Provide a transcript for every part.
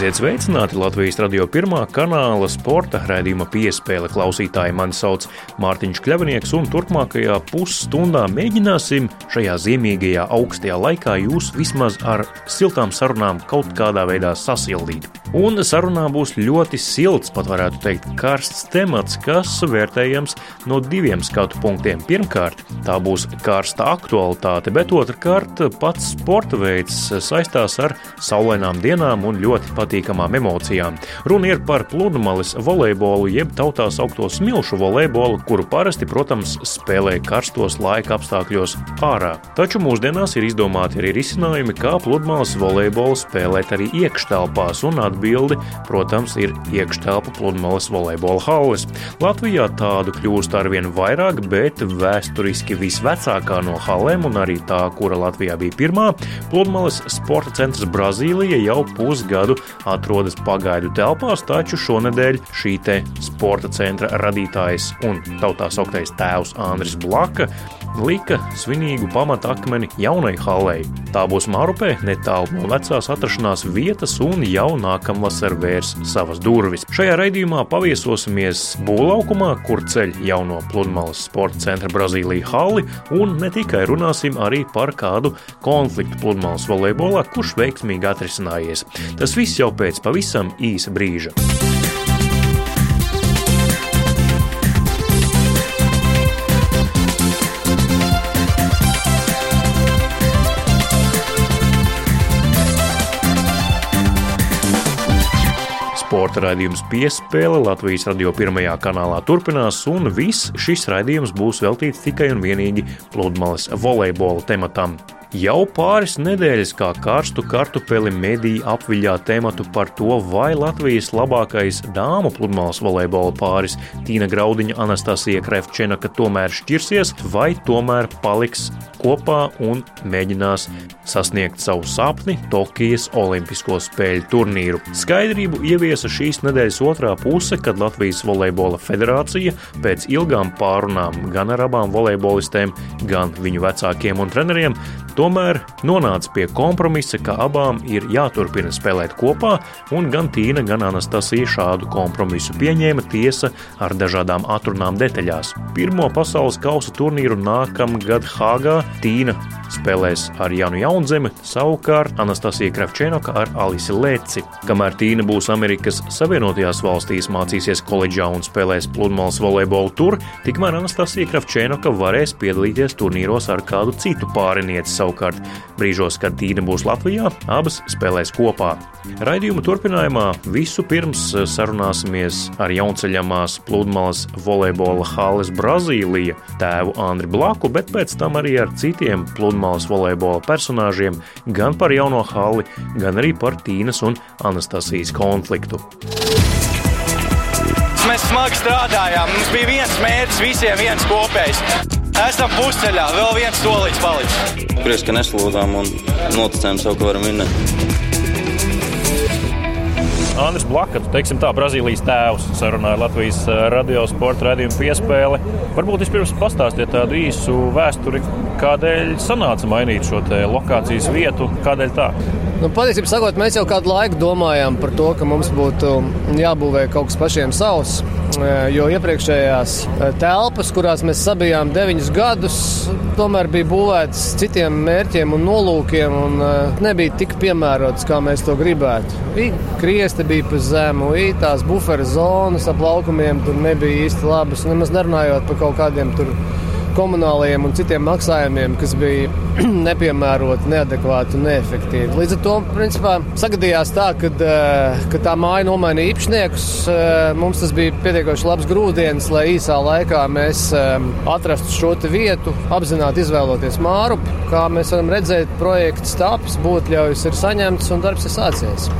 Esiet sveicināti Latvijas radio pirmā kanāla sporta raidījuma piespēle klausītāji. Mani sauc Mārtiņš Kļavnieks, un turpmākajā pusstundā mēģināsim šajā ziemīgajā augstajā laikā jūs vismaz ar siltām sarunām kaut kādā veidā sasildīt. Un sarunā būs ļoti silts, pat varētu teikt, karsts temats, kas vērtējams no diviem skatu punktiem. Pirmkārt, tā būs karsta aktualitāte, bet otrkārt, pats sporta veids saistās ar saulainām dienām un ļoti patīkamām emocijām. Runa ir par pludmales volejbolu, jeb tautās augto smilšu volejbolu, kuru parasti, protams, spēlē karstos laika apstākļos ārā. Taču mūsdienās ir izdomāti arī risinājumi, kā pludmales volejbolu spēlēt arī iekštelpās, un atbildi, protams, ir iekštelpa pludmales volejbola halles. Latvijā tādu kļūst arvien vairāk, bet vēsturiski visvecākā no halēm un arī tā, kura Latvijā bija pirmā, pludmales sporta centrs Brazīlija jau pusgadu atrodas pagaidu telpās, taču šonadēļ šī te sporta centra radītājs un tautā sauktais tēvs Andris Blaka lika svinīgu pamatakmeni jaunai hallei. Tā būs Marupē, netālu no vecās atrašanās vietas, un jau nākamvasar vērs savas durvis. Šajā raidījumā paviesosimies būvlaukumā, kur ceļ jauno pludmales sporta centra Brazīlija halli, un ne tikai runāsim arī par kādu konfliktu pludmales volejbolā, kurš veiksmīgi atrisinājies. Tas viss jau pēc pavisam īsa brīža. Sporta raidījums piespēle Latvijas radio pirmajā kanālā turpinās, un viss šis raidījums būs veltīts tikai un vienīgi pludmales volejbola tematam. Jau pāris nedēļas kā karstu kartupeli mediji apviļā tematu par to, vai Latvijas labākais dāmu pludmales volejbola pāris Tīna Graudiņa Anastasija Krefčenaka tomēr šķirsies, vai tomēr paliks kopā un mēģinās sasniegt savu sapni Tokijas Olimpisko spēļu turnīru. Skaidrību ieviesa šīs nedēļas otrā puse, kad Latvijas volejbola federācija pēc ilgām pārunām gan ar abām volejbolistēm, gan viņu vecākiem un treneriem tomēr nonāca pie kompromisa, ka abām ir jāturpina spēlēt kopā, un gan Tīna, gan Anastasija šādu kompromisu pieņēma tiesa ar dažādām atrunām detaļās. Pirmo pasaules kausa turnīru nākamgad Hāgā Tīna spēlēs ar Janu Jaunzemi, savukārt Anastasija Kravčēnoka ar Alisi Leci. Kamēr Tīna būs Amerikas Savienotajās valstīs, mācīsies koledžā un spēlēs pludmales volejbolu tur, tikmēr Anastasija Kravčēnoka varēs piedalīties turnīros ar kādu citu pārinieci. Savukārt brīžos, kad Tīna būs Latvijā, abas spēlēs kopā. Raidījuma turpinājumā visu pirms sarunāsimies ar jaunceļamās pludmales volejbola halles Brazīlija tēvu Andri Blaku, bet pēc tam arī ar citiem pludmales volejbola personāžiem gan par jauno halli, gan arī par Tīnas un Anastasijas konfliktu. Mēs smagi strādājām. Mums bija viens mērķis, visiem viens kopējs. Esam pusceļā, vēl viens solīts palicis. Prieks, ka neslūdzām un noticējām sev, ka varam vinnēt. Andris Blakats, teiksim tā, Brazīlijas tēvs, sarunāja Latvijas radio sporta raidījumu piespēli. Varbūt vispirms pastāstiet tādu īsu vēsturi, kādēļ sanāca mainīt šo lokācijas vietu, kādēļ tā? Nu, patiesībā sakot, mēs jau kādu laiku domājām par to, ka mums būtu jābūvē kaut kas pašiem savs. Jo iepriekšējās telpas, kurās mēs sabijām deviņus gadus, tomēr bija būvētas citiem mērķiem un nolūkiem, un nebija tik piemērotas, kā mēs to gribētu. Krieste bija pa zemu, tās buferu zonas ap laukumiem tur nebija īsti labas, nemaz nerunājot par kaut kādiem tur komunālajiem un citiem maksājumiem, kas bija nepiemēroti, neadekvāti un neefektīvi. Līdz ar to principā, sagadījās tā, kad, eh, ka tā māja nomainīja īpašniekus. Eh, mums tas bija pietiekoši labs grūdienis, lai īsā laikā mēs eh, atrastu šo vietu, apzināti izvēloties māru. Kā mēs varam redzēt, projekts taps, būtļaujas ir saņemts un darbs ir sācies.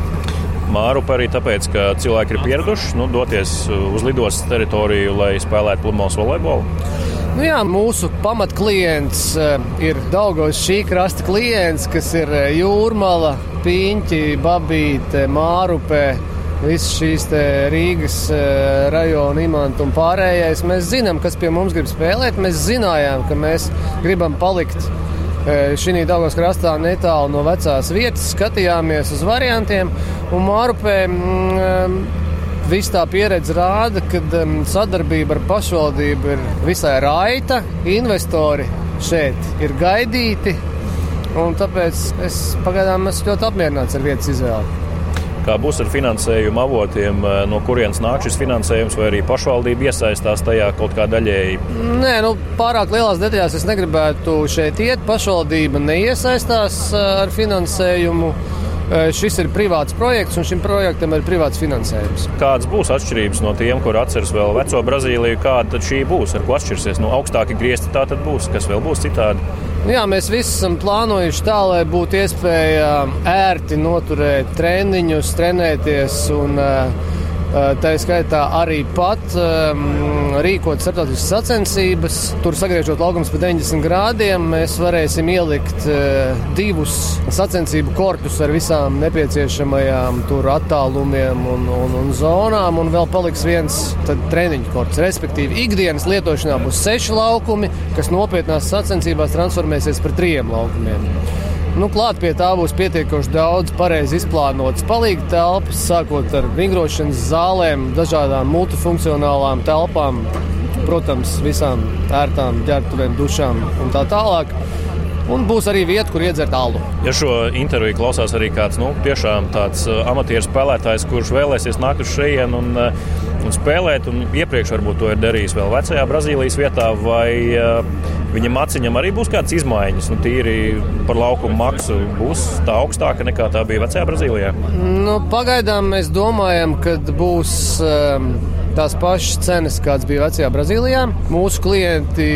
Māru arī tāpēc, ka cilvēki ir pieraduši nu, doties uz lidostas teritoriju, lai spēlētu pludmales volejbolu. Nu jā, mūsu pamatklients uh, ir Daugos šī krasta klients, kas ir uh, Jūrmala, Piņķi, Babīte, Mārupē. Visas šīs Rīgas uh, rajona imanta un pārējais. Mēs zinām, kas pie mums grib spēlēt. Mēs zinājām, ka mēs gribam palikt šī Dāngas krastā netālu no vecās vietas, skatījāmies uz variantiem. Un Mārupē mm, viss tā pieredze rāda, ka mm, sadarbība ar pašvaldību ir visai raita. Investori šeit ir gaidīti, un tāpēc es pagaidām esmu ļoti apmierināts ar vietas izvēli kā būs ar finansējumu avotiem, eh, no kurienes nāk šis finansējums, vai arī pašvaldība iesaistās tajā kaut kā daļēji? Nē, nu, pārāk lielās detaļās es negribētu šeit iet. Pašvaldība neiesaistās eh, ar finansējumu. Eh, šis ir privāts projekts, un šim projektam ir privāts finansējums. Kādas būs atšķirības no tiem, kur atceras vēl veco Brazīliju? Kāda šī būs? Ar ko atšķirsies? Nu, augstāki griezti tā tad būs, kas vēl būs citādi? Jā, mēs visi esam plānojuši tā, lai būtu iespēja ērti noturēt treniņus, trenēties un uh, Eh, tā skaitā arī pat um, rīkot starptautiskas sacensības. Tur sagriežot laukums pa 90 grādiem, mēs varēsim ielikt uh, divus sacensību korpus ar visām nepieciešamajām attālumiem un, un, un zonām, un vēl paliks viens treniņu korpus. Respektīvi, ikdienas lietošanā būs seši laukumi, kas nopietnās sacensībās transformēsies par trijiem laukumiem. Nu, klāt pie tā būs pietiekoši daudz pareizi izplānotas palīga telpas, sākot ar vingrošanas zālēm, dažādām multifunkcionālām telpām, protams, visām ērtām ģērbtuvēm, dušām un tā tālāk. Un būs arī vieta, kur iedzert alu. Ja šo interviju klausās arī kāds nu, tiešām tāds uh, amatieru spēlētājs, kurš vēlēsies nākt uz šejienes un, uh, un spēlēt, un iepriekš varbūt to ir darījis vēl vecajā Brazīlijas vietā, vai uh, viņam aciņam arī būs kādas izmaiņas, nu, tīri par laukumu maksu būs tā augstāka nekā tā bija vecajā Brazīlijā? Nu, pagaidām mēs domājam, ka būs. Um, Tās pašas cenas, kādas bija vecajā Brazīlijā. Mūsu klienti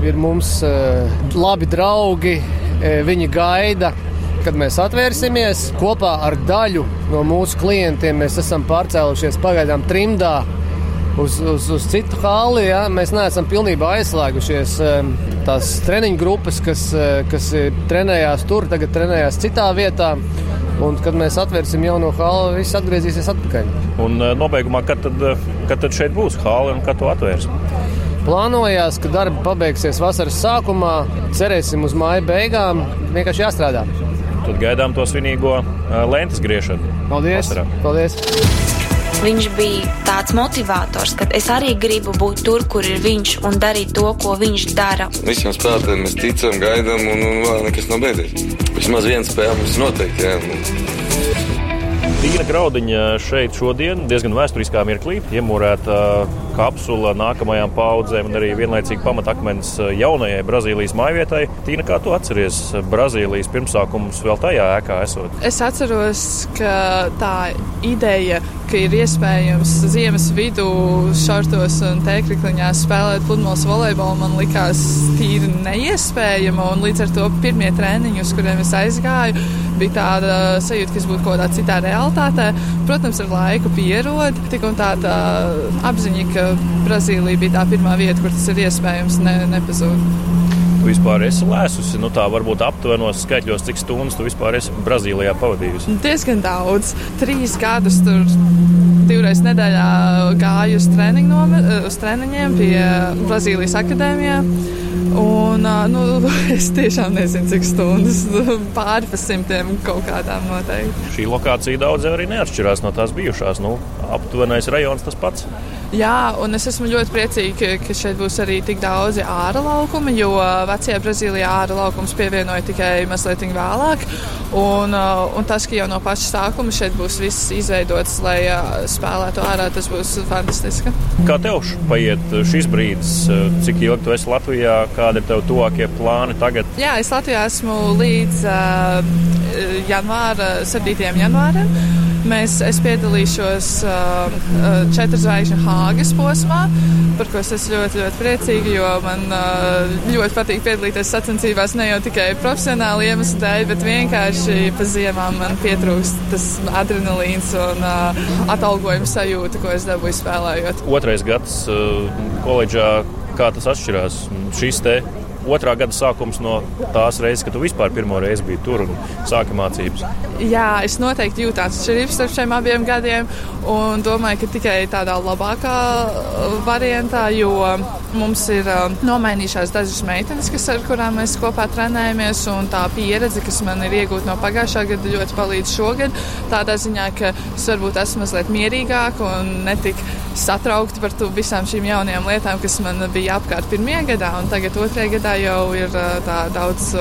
ir mums eh, labi draugi, eh, viņi gaida. Kad mēs atvērsimies kopā ar daļu no mūsu klientiem, mēs esam pārcēlušies pagaidām trimdā uz, uz, uz citu hāli. Ja? Mēs neesam pilnībā aizslēgušies. Tās treniņu grupas, kas, kas trenējās tur, tagad trenējās citā vietā. Un, kad mēs atvērsim jauno hāli, viss atgriezīsies atpakaļ. Un nobeigumā, kad tad, kad tad šeit būs hāli un kad to atvērsim? Plānojās, ka darbi pabeigsies vasaras sākumā, cerēsim uz māja beigām. Vienkārši jāstrādā. Tad gaidām to svinīgo lentes griešanu. Paldies! Vasarā. Paldies. Viņš bija tāds motivators, ka es arī gribu būt tur, kur ir viņš un darīt to, ko viņš dara. Visiem spēlētājiem mēs ticam, gaidām, un, un vēl nekas nav beidzies. Vismaz viens spēle mums noteikti. Jā. Tīna graudiņa šeit šodien diezgan vēsturiskā mirklī, iemūrēta kapsula nākamajām paudzēm un arī vienlaicīgi pamatakmens jaunajai Brazīlijas mājvietai. Tīna, kā tu atceries Brazīlijas pirmsākumus vēl tajā ēkā esot? Es atceros, ka tā ideja, ka ir iespējams ziemas vidū šortos un tēkrikliņā spēlēt pludmales volejbolu, man likās tīri neiespējama, līdz ar to pirmie treniņi, uz kuriem es aizgāju, bija tāda sajūta, ka es būtu kaut kādā citā realitātē. Protams, ar laiku pierod, tik un tā, tā apziņa, ka Brazīlija bija tā pirmā vieta, kur tas ir iespējams, ne, nepazūd. Tu vispār esi lēsusi, nu tā varbūt aptuvenos skaitļos, cik stundas tu vispār esi Brazīlijā pavadījusi? Diezgan daudz. Trīs gadus tur divreiz nedēļā gāju uz, uz treniņiem pie Brazīlijas akadēmijā. Un, nu, es tiešām nezinu, cik stundas pāri pa simtiem kaut kādām noteikti. Šī lokācija daudz arī neatšķirās no tās bijušās. Nu, aptuvenais rajons tas pats. Jā, un es esmu ļoti priecīga, ka šeit būs arī tik daudzi ārā laukumi, jo vecajā Brazīlijā ārā laukums pievienoja tikai mazliet vēlāk. Un, un tas, ka jau no paša sākuma šeit būs viss izveidots, lai spēlētu ārā, tas būs fantastiski. Kā tev paiet šis brīdis, cik ilgi tu esi Latvijā, kādi ir tev tuvākie plāni tagad? Jā, es Latvijā esmu līdz uh, janvāra, 7. janvāram. Mēs, es piedalīšos uh, četru zvaigžņu Hāgas posmā, par ko es esmu ļoti, ļoti priecīga, jo man uh, ļoti patīk piedalīties sacensībās ne jau tikai profesionāli iemeslu dēļ, bet vienkārši pa ziemām man pietrūkst tas adrenalīns un uh, atalgojuma sajūta, ko es dabūju spēlējot. Otrais gads uh, koledžā, kā tas atšķirās? Šis te otrā gada sākums no tās reizes, kad tu vispār pirmo reizi biji tur un sāki mācības? Jā, es noteikti jūtu atšķirības starp šiem abiem gadiem un domāju, ka tikai tādā labākā uh, variantā, jo mums ir uh, nomainījušās dažas meitenes, kas, ar kurām mēs kopā trenējamies, un tā pieredze, kas man ir iegūta no pagājušā gada, ļoti palīdz šogad. Tādā ziņā, ka es varbūt esmu mazliet mierīgāka un netik satraukta par visām šīm jaunajām lietām, kas man bija apkārt pirmajā gadā, un tagad otrajā gadā jau ir tā, daudz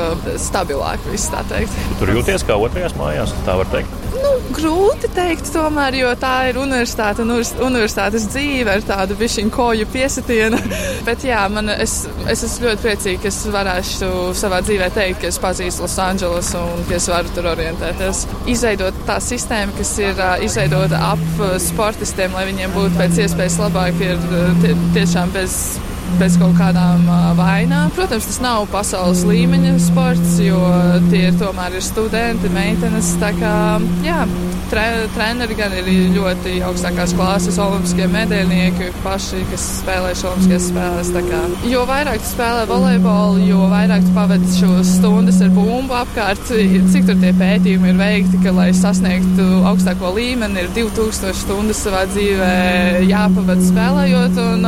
stabilāk. Viss, tu tur jūties kā otrajās mājās, tā var teikt. Nu, grūti teikt, tomēr, jo tā ir universitāte un universitātes dzīve ar tādu višķiņu koju piesitienu. Bet jā, man, es, es esmu ļoti priecīga, ka es varēšu savā dzīvē teikt, ka es pazīstu Losandželos un ka es varu tur orientēties. Izveidot tā sistēma, kas ir uh, izveidota ap sportistiem, lai viņiem būtu pēc iespējas labāk, ir tie, tiešām bez bez kaut kādām vainām. Protams, tas nav pasaules līmeņa sports, jo tie ir tomēr ir studenti, meitenes. Tā kā, jā, tre, treneri gan ir ļoti augstākās klases olimpiskie medaļnieki paši, kas spēlējuši olimpiskās spēles. Kā, jo vairāk tu spēlē volejbolu, jo vairāk tu pavadi šo stundas ar bumbu apkārt, cik tur tie pētījumi ir veikti, ka, lai sasniegtu augstāko līmeni, ir 2000 stundas savā dzīvē jāpavada spēlējot. Un,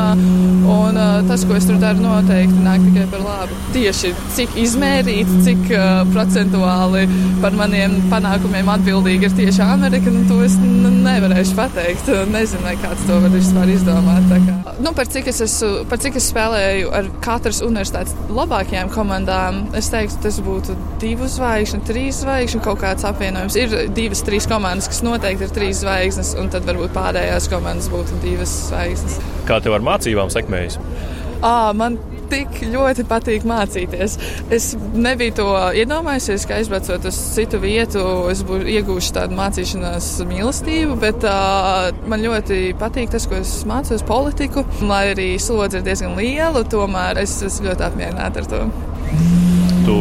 un, tas, ko es tur daru, noteikti nāk tikai par labu. Tieši cik izmērīti, cik procentuāli par maniem panākumiem atbildīgi ir tieši Amerika, nu, to es nevarēšu pateikt. Nezinu, vai kāds to var vispār izdomāt. Nu, par, cik esmu, par cik es spēlēju ar katras universitātes labākajām komandām, es teiktu, tas būtu divu zvaigžņu, trīs zvaigžņu kaut kāds apvienojums. Ir divas, trīs komandas, kas noteikti ir trīs zvaigznes, un tad varbūt pārējās komandas būtu divas zvaigznes. Kā tev ar mācībām sekmējas? À, man tik ļoti patīk mācīties. Es nebiju to iedomājusies, ka aizbraucot uz citu vietu, es iegūšu tādu mācīšanās mīlestību, bet uh, man ļoti patīk tas, ko es mācos politiku. Lai arī slodze ir diezgan liela, tomēr es esmu ļoti apmierināta ar to. Tu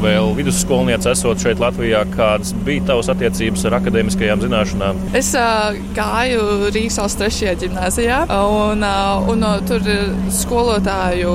vēl vidusskolniece esot šeit Latvijā, kādas bija tavas attiecības ar akadēmiskajām zināšanām? Es uh, gāju Rīgas valsts trešajā gimnāzijā, un, uh, un uh, tur skolotāju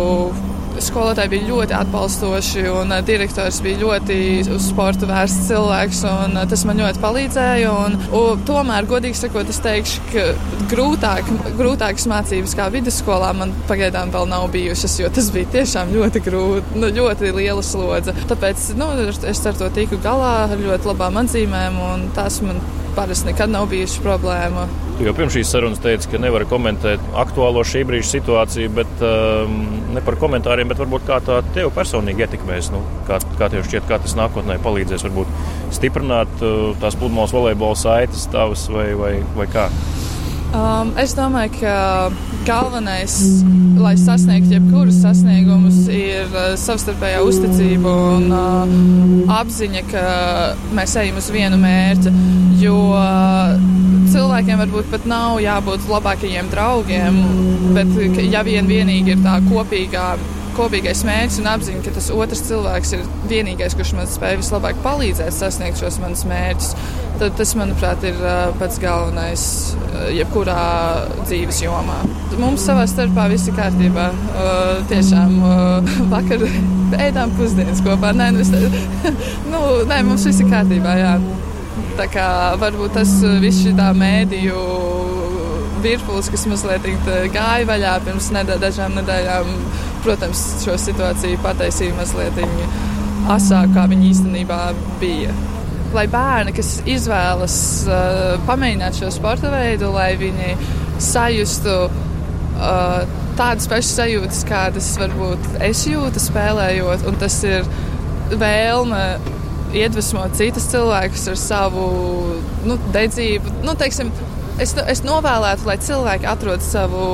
skolotāji bija ļoti atbalstoši, un uh, direktors bija ļoti uz sportu vērsts cilvēks, uh, tas man ļoti palīdzēja. Un, un, tomēr, godīgi sakot, es teikšu, ka grūtāk, grūtākas mācības kā vidusskolā man pagaidām vēl nav bijušas, jo tas bija tiešām ļoti grūti, nu, ļoti liela slodze. Tāpēc nu, es ar to tiku galā ar ļoti labām atzīmēm, un tas man parasti nekad nav bijusi problēma. Jau pirms šīs sarunas teici, ka nevari komentēt aktuālo šī brīža situāciju, bet um, ne par komentāriem, bet varbūt kā tā tev personīgi ietekmēs. Nu, kā, kā tev šķiet, kā tas nākotnē palīdzēs varbūt stiprināt uh, tās pludmales volejbola saites tavas vai, vai, vai kā? Um, es domāju, ka galvenais, lai sasniegtu jebkurus sasniegumus, ir uh, savstarpējā uzticība un uh, apziņa, ka mēs ejam uz vienu mērķi. Jo uh, cilvēkiem varbūt pat nav jābūt labākajiem draugiem, bet ja vien vienīgi ir tā kopīgā kopīgais mērķis un apziņa, ka tas otrs cilvēks ir vienīgais, kurš man spēj vislabāk palīdzēt sasniegt šos manus mērķus, tad tas, manuprāt, ir pats galvenais jebkurā dzīves jomā. Mums savā starpā viss ir kārtībā. Tiešām vakar ēdām pusdienas kopā. Nē, nu, nu, nē mums viss ir kārtībā. Jā. Tā kā varbūt tas viss šī tā mēdīju virpulis, kas mazliet gāja vaļā pirms nedēļ, dažām nedēļām protams, šo situāciju pataisīja mazliet asāk, kā viņi īstenībā bija. Lai bērni, kas izvēlas uh, pamēģināt šo sporta veidu, lai viņi sajustu uh, tādas pašas sajūtas, kādas varbūt es jūtu spēlējot, un tas ir vēlme iedvesmot citus cilvēkus ar savu nu, dedzību. Nu, teiksim, es, es novēlētu, lai cilvēki atrod savu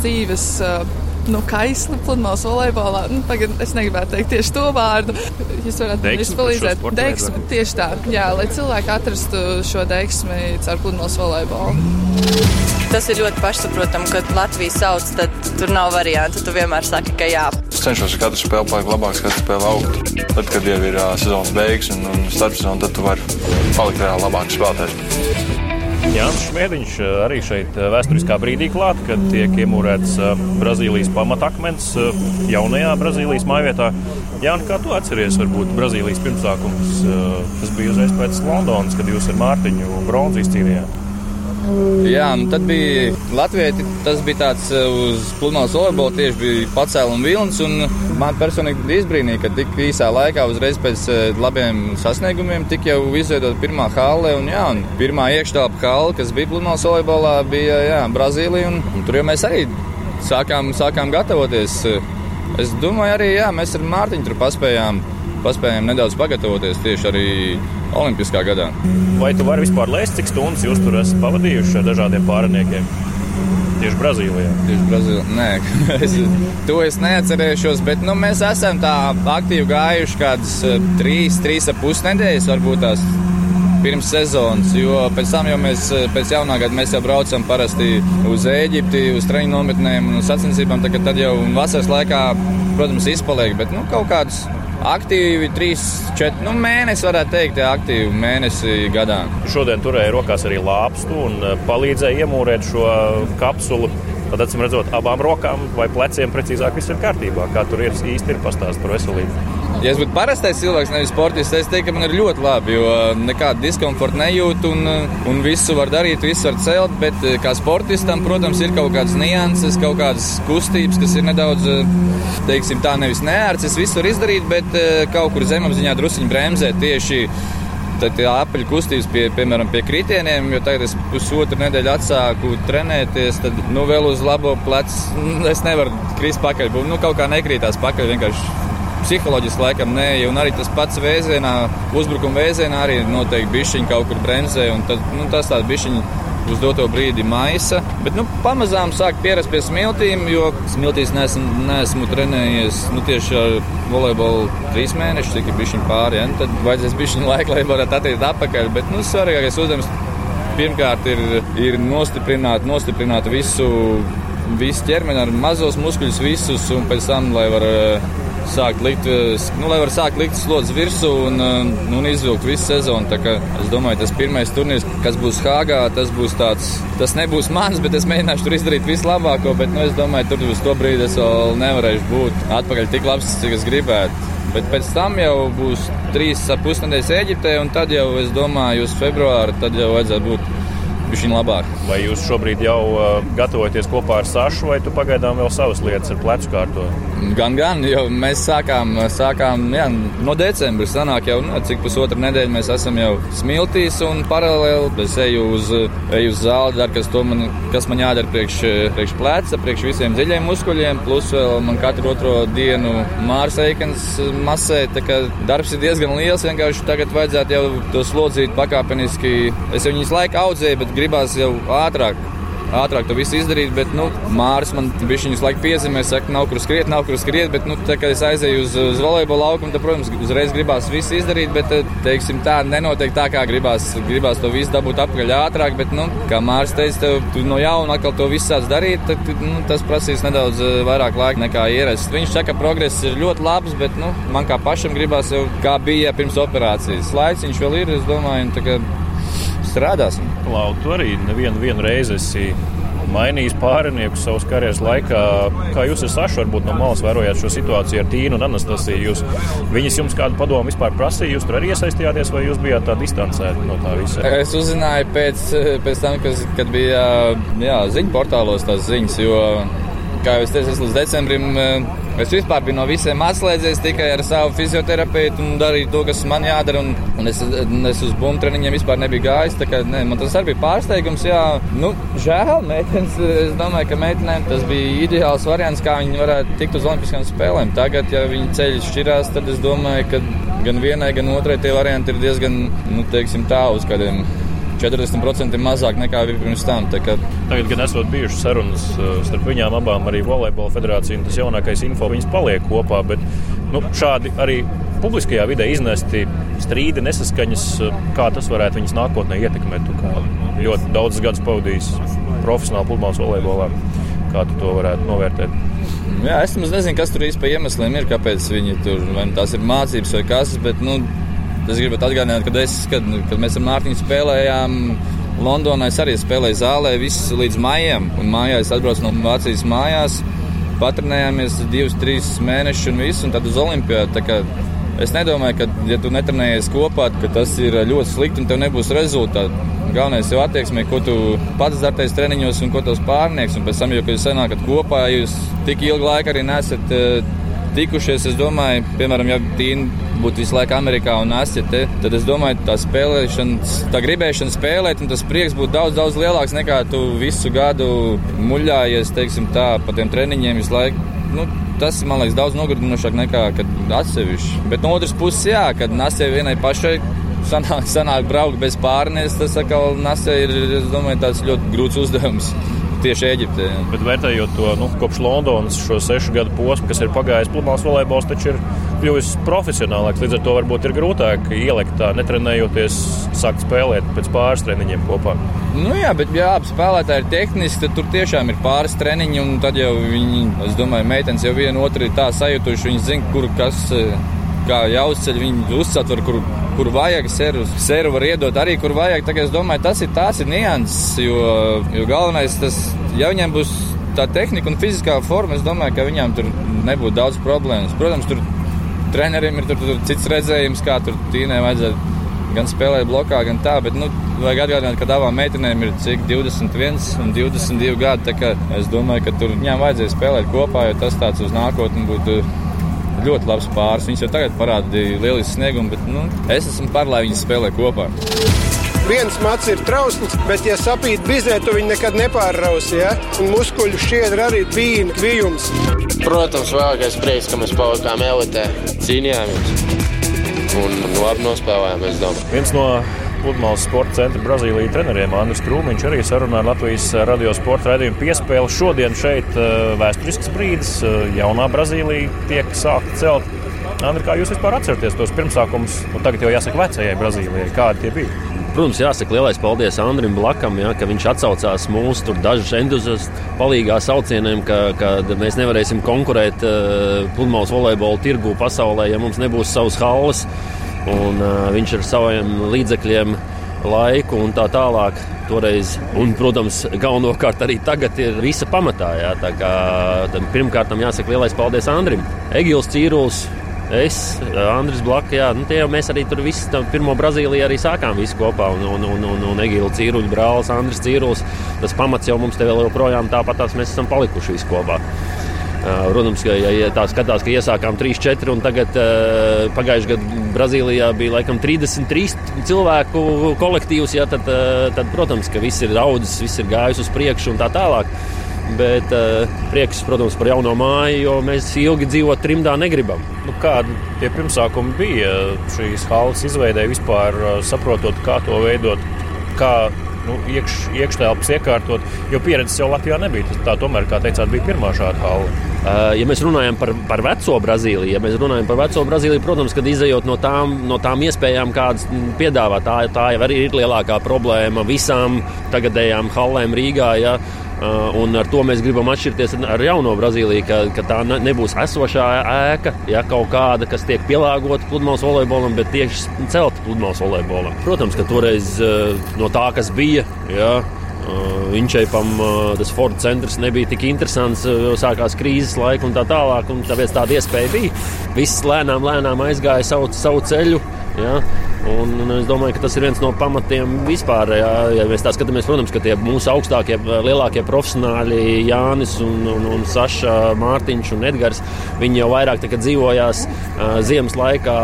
dzīves uh, nu, kaisli pludmales volejbolā. Nu, tagad es negribētu teikt tieši to vārdu. Jūs varat man palīdzēt. Deksmi, tieši tā, jā, lai cilvēki atrastu šo deksmi caur pludmales volejbolu. Tas ir ļoti pašsaprotami, ka Latvija sauc, tad tur nav variantu. Tu vienmēr saki, ka jā. Es cenšos katru spēli palikt labāks, katru spēli augt. Tad, kad jau ir uh, sezonas beigas un, un starpsezona, tad tu vari palikt reāli labāks spēlētājs. Jānis Šmētiņš arī šeit vēsturiskā brīdī klāt, kad tiek iemūrēts Brazīlijas pamatakmens jaunajā Brazīlijas mājvietā. Jānis, kā tu atceries, varbūt Brazīlijas pirmsākums, tas bija uzreiz pēc Londonas, kad jūs ar Mārtiņu bronzu izcīnījāt. Jā, nu tad bija Latvijai tas bija tāds eh, uz pludmales volejbola tieši bija pacēluma vilnis. Man personīgi izbrīnīja, ka tik īsā laikā, uzreiz pēc eh, labiem sasniegumiem, tika jau izveidota pirmā hale. Un, jā, un pirmā iekštelpa hale, kas bija pludmales volejbolā, bija jā, Brazīlija. Un, un tur jau mēs arī sākām, sākām gatavoties. Es domāju, arī jā, mēs ar Mārtiņu tur paspējām paspējām nedaudz pagatavoties tieši arī Olimpiskā gadā. Vai tu vari vispār lēst, cik stundas jūs tur esat pavadījuši ar dažādiem pāriniekiem? Tieši Brazīlijā. Tieši Brazīlijā. Nē, es, to es neatcerēšos, bet nu, mēs esam tā aktīvi gājuši kādas eh, trīs, trīs ap pus nedēļas, varbūt tās pirms sezonas. Jo pēc tam jau mēs, eh, pēc jaunā gada, mēs jau braucam parasti uz Eģipti, uz treniņu nometnēm un sacensībām. Tad jau vasaras laikā, protams, izpaliek, bet nu, kaut kādas aktīvi 3, 4 nu, mēnesi, varētu teikt, aktīvi mēnesi gadā. Šodien turēja rokās arī lāpstu un eh, palīdzēja iemūrēt šo kapsulu. Tad, acīm redzot, abām rokām vai pleciem precīzāk viss ir kārtībā. Kā tur ir īsti ir pastāstīt par veselību. Ja es būtu parastais cilvēks, nevis sportists, es teiktu, ka man ir ļoti labi, jo nekādu diskomfortu nejūtu un, un visu var darīt, visu var celt. Bet eh, kā sportistam, protams, ir kaut kādas nianses, kaut kādas kustības, kas ir nedaudz, eh, teiksim, tā nevis neērts. Es visu varu izdarīt, bet eh, kaut kur zemapziņā druskuļi bremzē tieši tad apaļu kustības, pie, piemēram, pie kritieniem, jo tagad es pusotru nedēļu atsāku trenēties, tad nu, vēl uz labo plecu es nevaru krist pakaļ. Nu, kaut kā nekrītās pakaļ, vienkārši psiholoģiski laikam nē, un arī tas pats vēzienā, uzbrukuma vēzienā arī noteikti bišķiņi kaut kur bremzē, un tad, nu, tas tāds bišķiņi uz doto brīdi maisa. Bet nu, pamazām sāk pierast pie smiltīm, jo smiltīs neesmu, neesmu trenējies nu, tieši ar volejbolu trīs mēnešus, cik ir bijuši pāri. Ja? Tad vajadzēs bijuši laika, lai varētu attiekt atpakaļ. Bet nu, svarīgākais uzdevums pirmkārt ir, ir nostiprināt, nostiprināt visu, visu ķermeni ar mazos muskuļus, visus, un pēc tam, lai varētu sākt likt, eh, nu, lai var sākt likt slodzes virsū un, eh, un izvilkt visu sezonu. Es domāju, tas pirmais turnīrs, kas būs Hāgā, tas būs tāds, tas nebūs mans, bet es mēģināšu tur izdarīt vislabāko, bet nu, es domāju, tur uz to brīdi es vēl nevarēšu būt atpakaļ tik labs, cik es gribētu. Bet pēc tam jau būs trīs pusnedēļas Eģiptē, un tad jau, es domāju, uz februāru tad jau vajadzētu būt bišķiņ labāk. Vai jūs šobrīd jau uh, gatavojaties kopā ar Sašu, vai tu pagaidām vēl savas lietas ar plecu kārto? Gan, gan, jau mēs sākām, sākām jā, no decembra. Sanāk jau, nu, cik pusotra nedēļa mēs esam jau smiltīs un paralēli es eju uz, eju uz zāli, dar, kas, man, kas man jādara priekš, priekš pleca, priekš visiem dziļiem muskuļiem, plus vēl man katru otro dienu Mārs Eikens masē, tā kā darbs ir diezgan liels, vienkārši tagad vajadzētu jau to slodzīt pakāpeniski. Es jau viņas laika audzēju, bet gribās jau ātrāk ātrāk to visu izdarīt. Bet, nu, Māris man bija viņas laika piezīmē, saka, nav kur skriet, nav kur skriet. Bet, nu, tā, kad es aizēju uz, uz volejbola laukumu, tad, protams, uzreiz gribās visu izdarīt. Bet, teiksim, tā nenotiek tā, kā gribās. Gribās to visu dabūt apakaļ ātrāk. Bet, nu, kā Māris teica, tev, tu no jauna atkal to visu sāc darīt, tad nu, tas prasīs nedaudz eh, vairāk laika nekā ierasts. Viņš saka, ka progress ir ļoti labs, bet nu, man kā pašam gribās jau kā bija pirms operācijas. Laiks viņš vēl ir, es domāju, strādāsim. Lau, tu arī nevienu vienu reizi esi mainījis pārinieku savas karjeras laikā. Kā jūs esat saši, varbūt no malas vērojāt šo situāciju ar Tīnu un Anastasiju? Jūs, viņas jums kādu padomu vispār prasīja, jūs tur arī iesaistījāties, vai jūs bijāt tā distancēti no tā visa? Es uzzināju pēc, pēc tam, kas, kad bija ziņu portālos tās ziņas, jo, kā jau es teicu, es līdz decembrim Es vispār biju no visiem atslēdzies tikai ar savu fizioterapeitu un darīju to, kas man jādara. Un, un es, es uz bumbu treniņiem vispār nebiju gājis. Kā, ne, man tas arī bija pārsteigums. Jā, nu, žēl, meitenes. Es domāju, ka meitenēm tas bija ideāls variants, kā viņi varētu tikt uz Olimpiskajām spēlēm. Tagad, ja viņi ceļš šķirās, tad es domāju, ka gan vienai, gan otrai tie varianti ir diezgan, nu, teiksim, tā uz kādiem 40% mazāk nekā bija pirms tam. Tagad, gan esot bijušas sarunas uh, starp viņām abām, arī Volejbola federācija un tas jaunākais info, viņas paliek kopā. Bet nu, šādi arī publiskajā vidē iznesti strīdi, nesaskaņas, uh, kā tas varētu viņas nākotnē ietekmēt. Ļoti daudz gadus pavadījis profesionāli pludmales volejbolā. Kā tu to varētu novērtēt? Jā, es nezinu, kas tur īstenībā ir, kāpēc viņi tur vai nu tās ir mācības vai kas. Bet, nu, Es gribētu atgādināt, kad, es, kad, kad mēs ar Mārtiņu spēlējām Londonā es arī spēlēju zālē visu līdz maijam, un mājā es atbraucu no Vācijas mājās. Patrenējāmies divus, trīs mēnešus un visu, un tad uz Olimpijādu. Es nedomāju, ka, ja tu netrenējies kopā, ka tas ir ļoti slikti un tev nebūs rezultāti. Galvenais ir attieksme, ko tu pats darīsi treniņos un ko tavs pārnieks. Un pēc tam, jau, kad jūs sanākat kopā, jūs tik ilgu laiku arī nesat uh, tikušies. Es domāju, piemēram, ja Tīna būtu visu laiku Amerikā un Asija te, tad es domāju, tā spēlēšana, tā gribēšana spēlēt, un tas prieks būtu daudz, daudz lielāks nekā tu visu gadu muļājies, teiksim tā, pa tiem treniņiem visu laiku. Nu, tas man liekas daudz nogurdinošāk nekā atsevišķi. Bet no otras puses, jā, kad Nasē vienai pašai sanāk, sanāk braukt bez pārnes, tas atkal Nasē ir, es domāju, tāds ļoti grūts uzdevums tieši Eģiptē. Bet vērtējot to nu, kopš Londonas šo sešu gadu posmu, kas ir pagājis, pludmales volejbols taču ir kļuvis profesionālāks. Līdz ar to varbūt ir grūtāk ielikt tā, netrenējoties, sākt spēlēt pēc pāris treniņiem kopā. Nu jā, bet ja abi spēlētāji ir tehniski, tad tur tiešām ir pāris treniņi. Tad jau viņi, es domāju, meitenes jau viena otru ir tā sajūtuši, viņi zina, kur kas kā jāuzceļ, viņi uzsver, kur, kur vajag seru. Seru var iedot arī, kur vajag. Tagad es domāju, tas ir tās ir nianses, jo, jo galvenais tas, ja viņiem būs tā tehnika un fiziskā forma, es domāju, ka viņām tur nebūtu daudz problēmas. Protams, tur trenerim ir tur, tur cits redzējums, kā tur tīnē vajadzētu gan spēlēt blokā, gan tā. Bet, nu, vajag atgādināt, ka abām meitenēm ir cik 21 un 22 gadi. Es domāju, ka tur viņām vajadzēja spēlēt kopā, jo tas tāds uz nākotni būtu ļoti labs pāris. Viņas jau tagad parādīja lielisku sniegumu, bet nu, es esmu par, lai viņas spēlē kopā. Viens mats ir trausls, bet, ja sapīt bizē, tu viņu nekad nepārrausi. Ja? Un muskuļu šķiedra arī bija kvijums. Protams, vēlākais prieks, ka mēs palikām elitē, cīnījāmies un labi nospēlējām, es domāju. Viens no pludmales sporta centra Brazīlijas treneriem Andris Krūmiņš arī sarunā ar Latvijas radio sporta raidījumu piespēli. Šodien šeit eh, vēsturisks brīdis, eh, jaunā Brazīlija tiek sākta celt. Andri, kā jūs vispār atceraties tos pirmsākumus? Nu, tagad jau jāsaka vecajai Brazīlijai, kādi tie bija. Protams, jāsaka lielais paldies Andrim Blakam, ja, ka viņš atsaucās mūsu dažus entuziastu palīgā saucieniem, ka, ka mēs nevarēsim konkurēt uh, pludmales volejbola tirgu pasaulē, ja mums nebūs savas halles. Un, uh, viņš ar saviem līdzekļiem, laiku un tā tālāk. Toreiz, un, protams, galvenokārt arī tagad ir visa pamatā. Jā, kā, pirmkārt, jāsaka lielais paldies Andrim. Egils Cīrulis, es, Andris Blaka, jā, nu, jau mēs arī tur visi pirmo Brazīliju arī sākām visi kopā. Un, un, un, un, un Egīla Cīruļa brālis, Andris Cīrulis, tas pamats jau mums te vēl joprojām tāpat tās mēs esam palikuši visi kopā. Protams, ka ja, ja tā skatās, ka iesākām 3-4, un tagad uh, pagājušajā gadā Brazīlijā bija laikam 33 cilvēku kolektīvs, ja, tad, uh, tad, protams, ka viss ir audzis, viss ir gājis uz priekšu un tā tālāk. Bet prieks, protams, par jauno māju, jo mēs ilgi dzīvot trimdā negribam. Nu, kādi tie pirmsākumi bija šīs halas izveidē, vispār saprotot, kā to veidot? Kā nu, iekš, iekštelpas iekārtot, jo pieredzes jau Latvijā nebija. Tas tā tomēr, kā teicāt, bija pirmā šāda hala. Uh, ja mēs runājam par, par veco Brazīliju, ja mēs runājam par veco Brazīliju, protams, kad izējot no tām, no tām iespējām, kādas piedāvā, tā, tā jau arī ir lielākā problēma visām tagadējām halēm Rīgā. Ja, un ar to mēs gribam atšķirties ar jauno Brazīliju, ka, ka tā nebūs esošā ēka, ja kaut kāda, kas tiek pielāgota pludmales volejbolam, bet tieši celta pludmales volejbolam. Protams, ka toreiz uh, no tā, kas bija. Ja, uh, Viņšēpam tas Ford centrs nebija tik interesants, jo sākās krīzes laika un tā tālāk. Un tāpēc tāda iespēja bija. Viss lēnām, lēnām aizgāja savu, savu ceļu. Ja? Un, un es domāju, ka tas ir viens no pamatiem vispār. Jā, ja mēs tā skatāmies, protams, ka tie mūsu augstākie, lielākie profesionāļi, Jānis un, un, un Saša, Mārtiņš un Edgars, viņi jau vairāk dzīvojās uh, ziemas laikā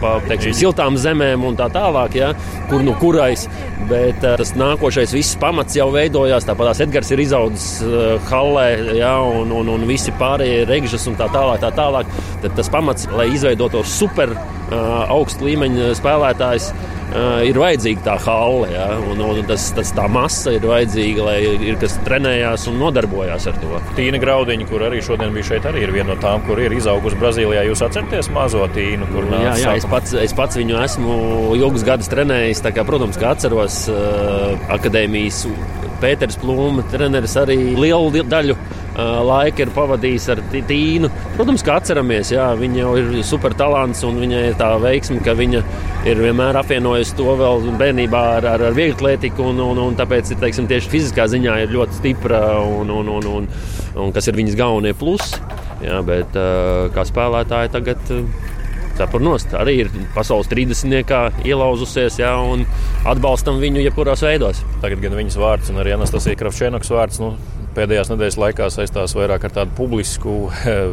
pa teiksim, siltām zemēm un tā tālāk, ja, kur nu kurais. Bet uh, tas nākošais viss pamats jau veidojās. Tāpat tās Edgars ir izaudzis uh, Hallē, ja, un, un, un visi pārējie regžas un tā tālāk. Tā tālāk. Tad tas pamats, lai izveidotos super augsta līmeņa spēlētājs, ir vajadzīga tā halle. Ja? Un, un tas, tas, tā masa ir vajadzīga, lai ir kas trenējās un nodarbojās ar to. Tīna Graudiņa, kur arī šodien bija šeit, arī ir viena no tām, kur ir izaugusi Brazīlijā. Jūs atceraties mazo tīnu, kur nāca? Jā, jā es, pats, es pats viņu esmu ilgus gadus trenējis. Kā, protams, ka atceros uh, akadēmijas Pēters Plūma treneris arī lielu daļu laika ir pavadījis ar Tīnu. Protams, ka atceramies, jā, viņa jau ir super talants un viņai ir tā veiksme, ka viņa ir vienmēr apvienojusi to vēl bērnībā ar, ar, ar vieglatlētiku, un, un, un tāpēc teiksim, tieši fiziskā ziņā ir ļoti stipra un, un, un, un, un kas ir viņas galvenie plusi. Jā, bet kā spēlētāji tagad cepurnos. Arī ir pasaules 30. ielauzusies jā, un atbalstam viņu jebkurās veidos. Tagad gan viņas vārds, un arī Anastasija Kravčēnoks vārds. Nu, pēdējās nedēļas laikā saistās vairāk ar tādu publisku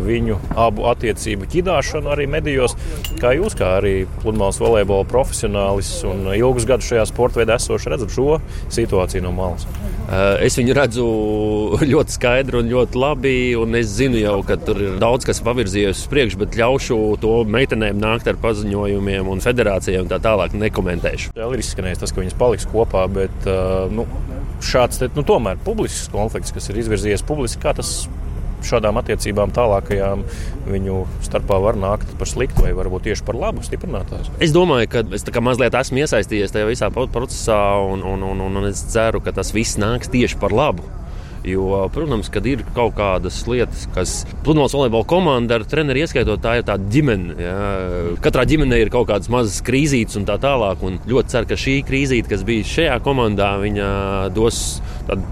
viņu abu attiecību ķidāšanu arī medijos. Kā jūs, kā arī pludmales volejbola profesionālis un ilgus gadus šajā sporta veidā esošs, redzat šo situāciju no malas? Eh, es viņu redzu ļoti skaidri un ļoti labi. Un es zinu, jau, ka tur ir daudz kas pavirzījies uz priekšu, bet ļaušu to meitenēm nākt ar paziņojumiem un federācijām tā tālāk. Nekomentēšu. Jā, ir izskanējis tas, ka viņas paliks kopā, bet uh, nu, šāds te, nu, tomēr publisks konflikts, kas ir izvirzījies publiski, kā tas šādām attiecībām tālākajām viņu starpā var nākt par sliktu vai varbūt tieši par labu stiprinātājs. Es domāju, ka es mazliet esmu iesaistījies tajā visā procesā, un, un, un, un es ceru, ka tas viss nāks tieši par labu. Jo, protams, kad ir kaut kādas lietas, kas pludmales volejbola komanda ar treneri ieskaitot, tā ir tāda ģimene. Jā. Katrā ģimenē ir kaut kādas mazas krīzītes un tā tālāk. Un ļoti ceru, ka šī krīzīte, kas bija šajā komandā, dos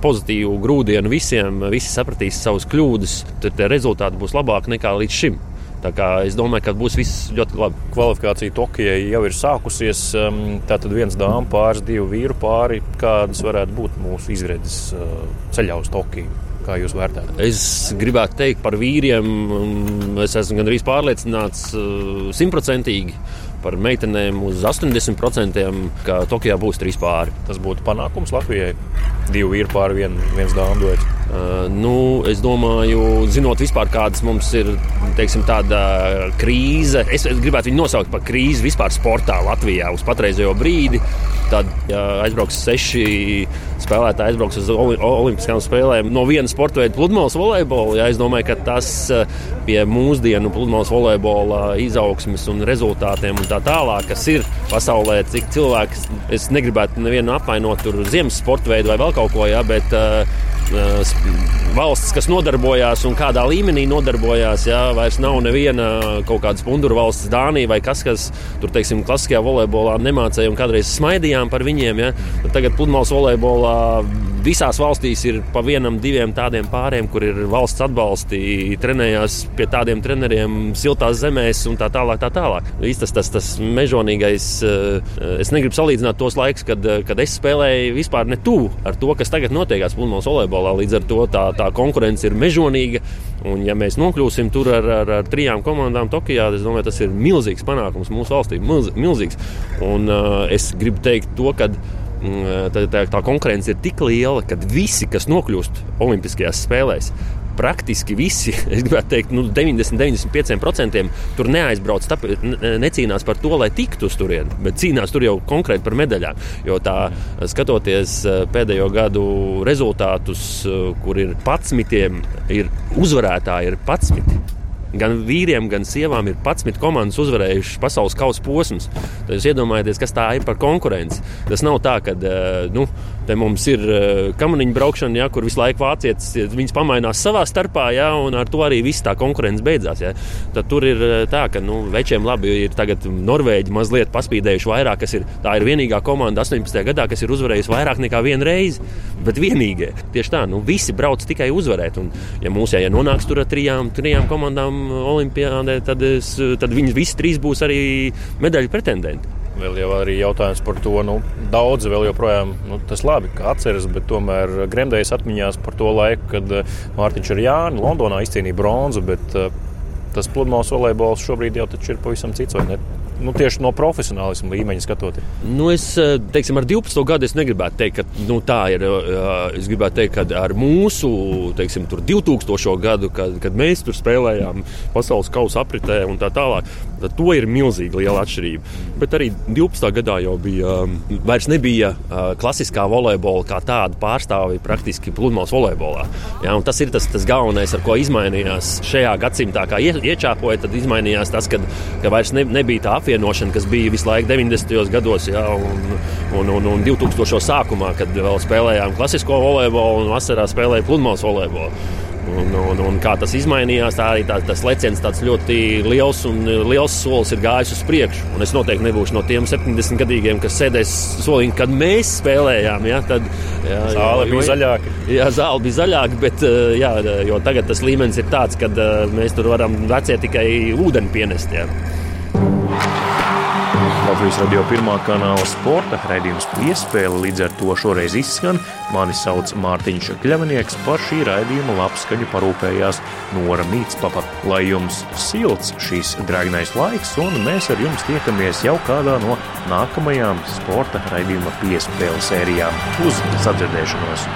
pozitīvu grūdienu visiem. Visi sapratīs savus kļūdas, tad rezultāti būs labāki nekā līdz šim. Es domāju, ka būs viss ļoti labi. Kvalifikācija Tokijai jau ir sākusies. Um, tātad viens dāmas pāris, divu vīru pāri. Kādas varētu būt mūsu izredzes uh, ceļā uz Tokiju? Kā jūs vērtējat? Es gribētu teikt par vīriem, es esmu gandrīz pārliecināts uh, simtprocentīgi. Par meitenēm uz 80% ka Tokijā būs trīs pāri. Tas būtu panākums Latvijai. Divu vīru pāri, vien, viens dāmas duets. Uh, nu, es domāju, zinot vispār, kādas mums ir teiksim, tāda krīze, es, es gribētu viņu nosaukt par krīzi vispār sportā Latvijā uz patreizējo brīdi. Tad, ja aizbrauks seši spēlētāji, aizbrauks uz Olimpiskajām spēlēm no viena sporta veida, pludmales volejbola. Ja, es domāju, ka tas pie mūsdienu pludmales volejbola izaugsmes un rezultātiem un tā tālāk, kas ir pasaulē, cik cilvēki, es negribētu nevienu apvainot tur ziemas sporta veidu vai vēl kaut ko, ja, bet uh, valsts, kas nodarbojās un kādā līmenī nodarbojās. Jā, vairs nav neviena kaut kāda spundura valsts, Dānija vai kas, kas tur, teiksim, klasiskajā volejbolā nemācīja un kādreiz smaidījām par viņiem. Jā. Tagad pludmales volejbolā visās valstīs ir pa vienam, diviem tādiem pāriem, kur ir valsts atbalsti, trenējās pie tādiem treneriem siltās zemēs un tā tālāk. Tā tālāk. Tas, tas, tas mežonīgais, es negribu salīdzināt tos laikus, kad, kad es spēlēju vispār ne tuvu ar to, kas tagad notiekās pludmales volejbolā. Līdz ar to tā, tā konkurence ir mežonīga. Un, ja mēs nokļūsim tur ar, ar, ar trijām komandām Tokijā, tad domāju, tas ir milzīgs panākums mūsu valstī. Milz, milzīgs. Un, uh, es gribu teikt to, ka tā, tā, tā konkurence ir tik liela, ka visi, kas nokļūst Olimpiskajās spēlēs, praktiski visi, es gribētu teikt, nu, 90-95% tur neaizbrauc, tāpēc necīnās par to, lai tiktu uz turieni, bet cīnās tur jau konkrēti par medaļām. Jo tā, skatoties eh, pēdējo gadu rezultātus, eh, kur ir 11, ir uzvarētāji, ir 11. Gan vīriem, gan sievām ir 11 komandas uzvarējušas pasaules kausa posmus. Tad jūs iedomājieties, kas tā ir par konkurenci. Tas nav tā, ka eh, nu, te mums ir eh, kamaniņu braukšana, ja, kur visu laiku vācietis viņas pamainās savā starpā, ja, un ar to arī viss tā konkurence beidzās. Ja. Tad tur ir eh, tā, ka nu, večiem labi ir tagad Norvēģi mazliet paspīdējuši vairāk. Ir, tā ir vienīgā komanda 18. gadā, kas ir uzvarējusi vairāk nekā vienu reizi. Bet vienīgie tieši tā, nu, visi brauc tikai uzvarēt. Un, ja mūsu ja nonāks tur ar trijām, trijām komandām Olimpijādē, tad, es, tad viņi visi trīs būs arī medaļu pretendenti. Vēl jau arī jautājums par to, nu, daudzi vēl joprojām nu, tas labi, ka atceras, bet tomēr gremdējas atmiņās par to laiku, kad eh, Mārtiņš ar Jānu Londonā izcīnīja bronzu, bet uh, tas pludmales volejbols šobrīd jau ir pavisam cits, vai ne? Nu, tieši no profesionālisma līmeņa skatoties? Nu, es eh, teiksim, ar 12 gadu es negribētu teikt, ka nu, tā ir. Es gribētu teikt, ka ar mūsu teiksim, 2000. gadu, kad, kad mēs tur spēlējām pasaules kausa apritē un tā tālāk, tad to ir milzīgi liela atšķirība. Bet arī 12. gadā jau bija, vairs nebija klasiskā volejbola kā tāda pārstāvja praktiski pludmales volejbolā. Ja, tas ir tas, tas galvenais, ar ko izmainījās šajā gadsimtā, kā iečāpoja, tad izmainījās tas, kad, ka vairs ne, nebija tā apvienība apvienošana, kas bija visu laiku 90. gados ja, un, un, un, un 2000. sākumā, kad vēl spēlējām klasisko volejbolu un vasarā spēlēja pludmales volejbolu. Un, un, un kā tas izmainījās, tā arī tā, tas leciens tāds ļoti liels un liels solis ir gājis uz priekšu. Un es noteikti nebūšu no tiem 70 gadīgiem, kas sēdēs soliņā, kad mēs spēlējām. Ja, tad, jā, zāle jo, bija zaļāka. Jā, zāle bija zaļāka, bet jā, tagad tas līmenis ir tāds, ka mēs tur varam vecie tikai ūdeni pienest. Jā. Latvijas radio pirmā kanāla sporta raidījums piespēle līdz ar to šoreiz izskan. Mani sauc Mārtiņš Kļavnieks, par šī raidījuma labskaņu parūpējās Nora Mītspapa. Lai jums silts šīs dragnais laiks, un mēs ar jums tiekamies jau kādā no nākamajām sporta raidījuma piespēle sērijām. Uz sadzirdēšanos!